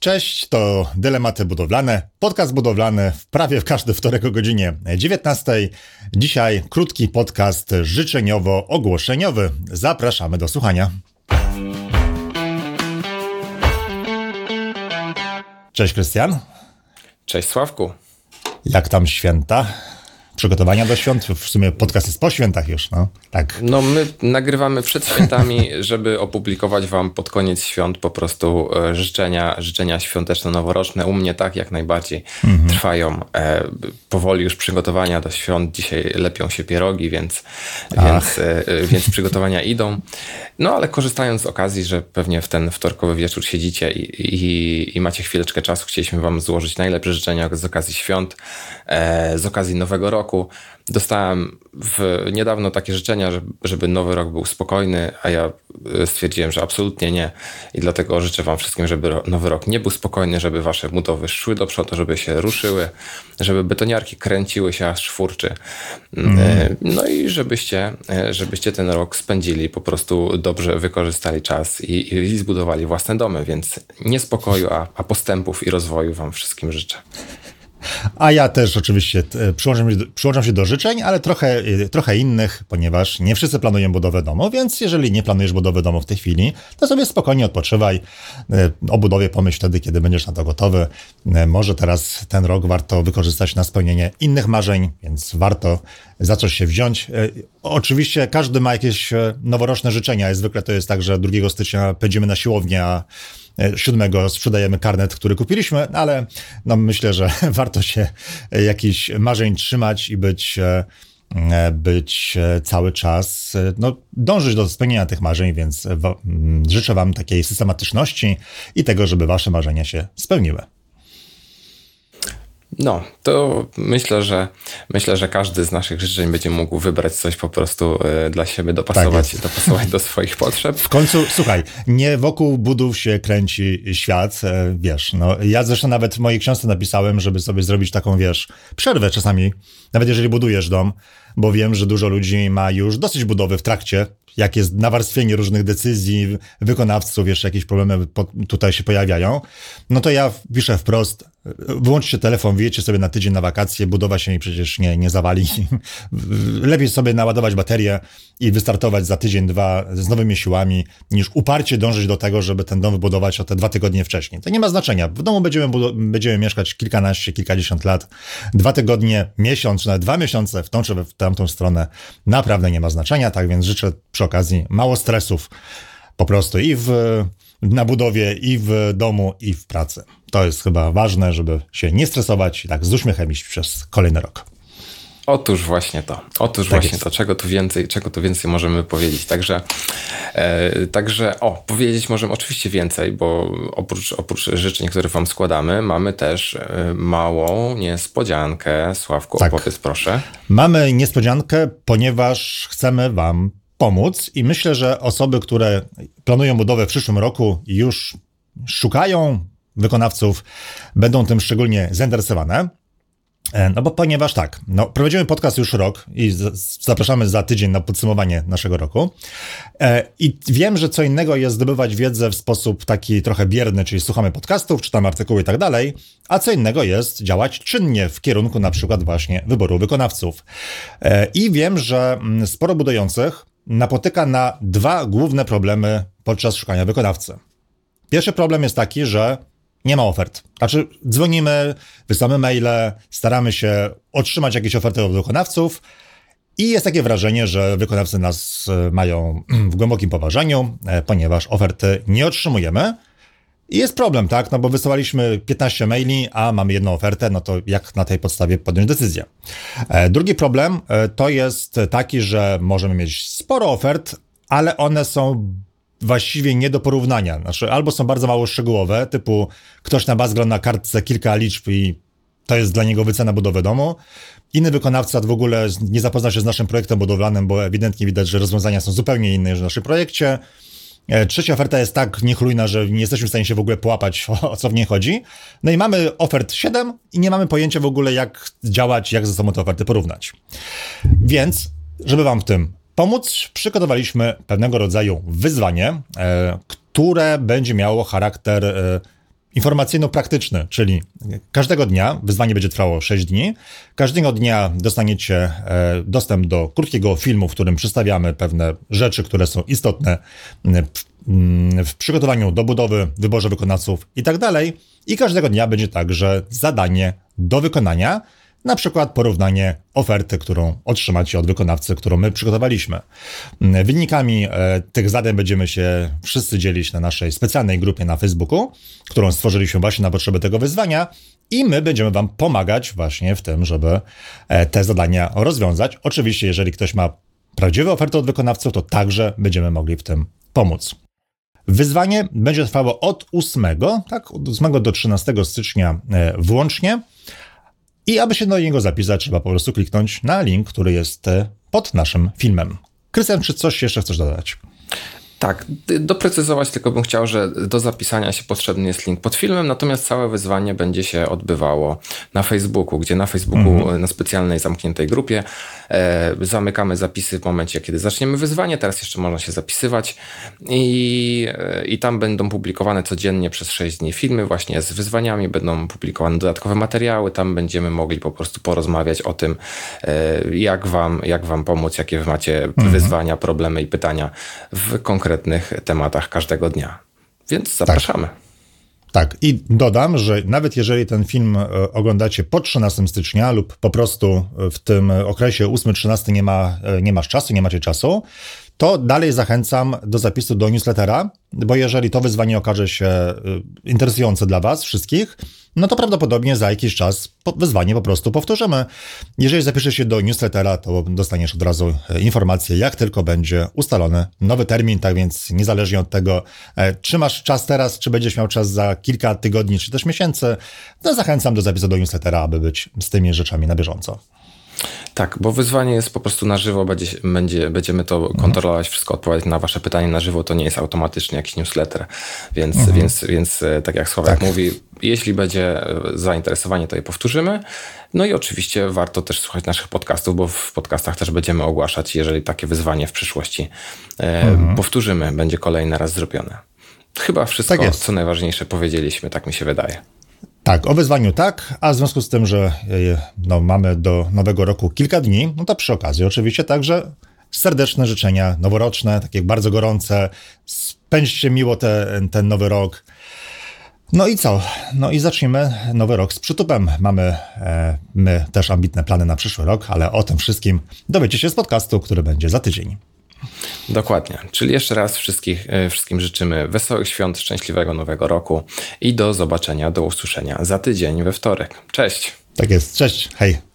Cześć, to Dylematy Budowlane, podcast budowlany w prawie w każdy wtorek o godzinie 19. Dzisiaj krótki podcast życzeniowo-ogłoszeniowy. Zapraszamy do słuchania. Cześć Krystian. Cześć Sławku. Jak tam święta? Przygotowania do świąt. W sumie podcast jest po świętach już, no. Tak. No my nagrywamy przed świętami, żeby opublikować wam pod koniec świąt po prostu e, życzenia, życzenia świąteczno-noworoczne. U mnie tak jak najbardziej mhm. trwają e, powoli już przygotowania do świąt. Dzisiaj lepią się pierogi, więc, więc, e, e, więc przygotowania idą. No ale korzystając z okazji, że pewnie w ten wtorkowy wieczór siedzicie i, i, i macie chwileczkę czasu, chcieliśmy wam złożyć najlepsze życzenia z okazji świąt, e, z okazji nowego roku roku dostałem w, niedawno takie życzenia, żeby, żeby nowy rok był spokojny, a ja e, stwierdziłem, że absolutnie nie. I dlatego życzę Wam wszystkim, żeby nowy rok nie był spokojny, żeby Wasze budowy szły do przodu, żeby się ruszyły, żeby betoniarki kręciły się aż furczy. Mm. No i żebyście, e, żebyście ten rok spędzili, po prostu dobrze wykorzystali czas i, i zbudowali własne domy. Więc nie spokoju, a, a postępów i rozwoju Wam wszystkim życzę. A ja też oczywiście e, przyłączam się, do, przyłączam się do życzeń, ale trochę, e, trochę innych, ponieważ nie wszyscy planują budowę domu, więc jeżeli nie planujesz budowy domu w tej chwili, to sobie spokojnie odpoczywaj. E, o budowie pomyśl wtedy, kiedy będziesz na to gotowy. Może teraz ten rok warto wykorzystać na spełnienie innych marzeń, więc warto zacząć się wziąć. Oczywiście każdy ma jakieś noworoczne życzenia. Zwykle to jest tak, że 2 stycznia pędzimy na siłownię, a 7 sprzedajemy karnet, który kupiliśmy, ale no myślę, że warto się jakichś marzeń trzymać i być e, być e, cały czas, e, no, dążyć do spełnienia tych marzeń, więc życzę Wam takiej systematyczności i tego, żeby Wasze marzenia się spełniły. No, to myślę, że myślę, że każdy z naszych życzeń będzie mógł wybrać coś po prostu e, dla siebie, dopasować, tak dopasować do swoich potrzeb. W końcu, słuchaj, nie wokół budów się kręci świat, e, wiesz, no ja zresztą nawet w mojej książce napisałem, żeby sobie zrobić taką, wiesz, przerwę czasami, nawet jeżeli budujesz dom, bo wiem, że dużo ludzi ma już dosyć budowy w trakcie, jak jest nawarstwienie różnych decyzji, wykonawców, jeszcze jakieś problemy tutaj się pojawiają, no to ja piszę wprost, wyłączcie telefon, wyjedźcie sobie na tydzień na wakacje, budowa się przecież nie, nie zawali. Lepiej sobie naładować baterię i wystartować za tydzień, dwa z nowymi siłami, niż uparcie dążyć do tego, żeby ten dom wybudować o te dwa tygodnie wcześniej. To nie ma znaczenia. W domu będziemy, będziemy mieszkać kilkanaście, kilkadziesiąt lat. Dwa tygodnie, miesiąc, czy nawet dwa miesiące w tą czy w tamtą stronę naprawdę nie ma znaczenia. Tak więc życzę przy okazji mało stresów po prostu i w na budowie i w domu, i w pracy. To jest chyba ważne, żeby się nie stresować i tak z uśmiechem iść przez kolejny rok. Otóż właśnie to. Otóż tak właśnie jest. to. Czego tu więcej, czego tu więcej możemy powiedzieć. Także, e, także o, powiedzieć możemy oczywiście więcej, bo oprócz, oprócz życzeń, które wam składamy, mamy też e, małą niespodziankę. Sławku, tak. opowiedz proszę. Mamy niespodziankę, ponieważ chcemy wam pomóc i myślę, że osoby, które planują budowę w przyszłym roku i już szukają wykonawców, będą tym szczególnie zainteresowane. E, no bo ponieważ tak, no, prowadzimy podcast już rok i zapraszamy za tydzień na podsumowanie naszego roku. E, I wiem, że co innego jest zdobywać wiedzę w sposób taki trochę bierny, czyli słuchamy podcastów, czytamy artykuły i tak dalej, a co innego jest działać czynnie w kierunku na przykład właśnie wyboru wykonawców. E, I wiem, że mm, sporo budujących napotyka na dwa główne problemy podczas szukania wykonawcy. Pierwszy problem jest taki, że nie ma ofert. Znaczy, dzwonimy, wysyłamy maile, staramy się otrzymać jakieś oferty od wykonawców i jest takie wrażenie, że wykonawcy nas e, mają w głębokim poważaniu, e, ponieważ oferty nie otrzymujemy. I jest problem, tak? No bo wysyłaliśmy 15 maili, a mamy jedną ofertę, no to jak na tej podstawie podjąć decyzję? E, drugi problem to jest taki, że możemy mieć sporo ofert, ale one są właściwie nie do porównania. Znaczy, albo są bardzo mało szczegółowe, typu ktoś na bazgrał na kartce kilka liczb i to jest dla niego wycena budowy domu. Inny wykonawca w ogóle nie zapoznał się z naszym projektem budowlanym, bo ewidentnie widać, że rozwiązania są zupełnie inne niż w naszym projekcie. E, trzecia oferta jest tak niechlujna, że nie jesteśmy w stanie się w ogóle połapać, o, co w niej chodzi. No i mamy ofert 7 i nie mamy pojęcia w ogóle, jak działać, jak ze sobą te oferty porównać. Więc, żeby Wam w tym pomóc, przygotowaliśmy pewnego rodzaju wyzwanie, e, które będzie miało charakter e, informacyjno-praktyczny, czyli każdego dnia, wyzwanie będzie trwało 6 dni, każdego dnia dostaniecie e, dostęp do krótkiego filmu, w którym przedstawiamy pewne rzeczy, które są istotne w przygotowaniu do budowy, wyborze wykonawców i tak dalej. I każdego dnia będzie także zadanie do wykonania, na przykład porównanie oferty, którą otrzymacie od wykonawcy, którą my przygotowaliśmy. Wynikami e, tych zadań będziemy się wszyscy dzielić na naszej specjalnej grupie na Facebooku, którą stworzyliśmy właśnie na potrzeby tego wyzwania i my będziemy Wam pomagać właśnie w tym, żeby e, te zadania rozwiązać. Oczywiście, jeżeli ktoś ma prawdziwe oferty od wykonawców, to także będziemy mogli w tym pomóc. Wyzwanie będzie trwało od 8, tak, od 8 do 13 stycznia e, włącznie. I aby się do niego zapisać, trzeba po prostu kliknąć na link, który jest e, pod naszym filmem. Krystian, czy coś jeszcze chcesz dodać? Tak, doprecyzować tylko bym chciał, że do zapisania się potrzebny jest link pod filmem, natomiast całe wyzwanie będzie się odbywało na Facebooku, gdzie na Facebooku mhm. na specjalnej zamkniętej grupie e, zamykamy zapisy w momencie, kiedy zaczniemy wyzwanie. Teraz jeszcze można się zapisywać i, e, i tam będą publikowane codziennie przez 6 dni filmy właśnie z wyzwaniami, będą publikowane dodatkowe materiały, tam będziemy mogli po prostu porozmawiać o tym, e, jak wam, jak wam pomóc, jakie wy macie mhm. wyzwania, problemy i pytania w konkretnym konkretnych tematach każdego dnia. Więc zapraszamy. Tak. Tak, i dodam, że nawet jeżeli ten film e, oglądacie po 13 stycznia lub po prostu w tym okresie 8-13 nie, ma, e, nie masz czasu, nie macie czasu, to dalej zachęcam do zapisu do newslettera, bo jeżeli to wyzwanie okaże się interesujące dla Was wszystkich, no to prawdopodobnie za jakiś czas wyzwanie po prostu powtórzymy. Jeżeli zapiszesz się do newslettera, to dostaniesz od razu e, informację, jak tylko będzie ustalony nowy termin, tak więc niezależnie od tego, e, czy masz czas teraz, czy będziesz miał czas za kilka tygodni, czy też miesięcy, to zachęcam do zapisu do newslettera, aby być z tymi rzeczami na bieżąco. Tak, bo wyzwanie jest po prostu na żywo, będzie, będzie, będziemy to mhm. kontrolować, wszystko odpowiadać na Wasze pytanie na żywo, to nie jest automatycznie jakiś newsletter. Więc, mhm. więc, więc e, tak jak Sławek tak. mówi, jeśli będzie e, zainteresowanie, to je powtórzymy. No i oczywiście warto też słuchać naszych podcastów, bo w podcastach też będziemy ogłaszać, jeżeli takie wyzwanie w przyszłości e, mhm. powtórzymy, będzie kolejny raz zrobione. Chyba wszystko, tak co najważniejsze powiedzieliśmy, tak mi się wydaje. Tak, o wyzwaniu tak, a w związku z tym, że e, no, mamy do nowego roku kilka dni, no to przy okazji oczywiście także serdeczne życzenia noworoczne, takie bardzo gorące. Spędźcie miło te, ten nowy rok. No i co? No i zacznijmy nowy rok z przytupem. Mamy e, my też ambitne plany na przyszły rok, ale o tym wszystkim dowiecie się z podcastu, który będzie za tydzień. Dokładnie. Czyli jeszcze raz wszystkich, e, wszystkim życzymy wesołych świąt, szczęśliwego nowego roku i do zobaczenia, do usłyszenia za tydzień we wtorek. Cześć. Tak jest. Cześć. Hej.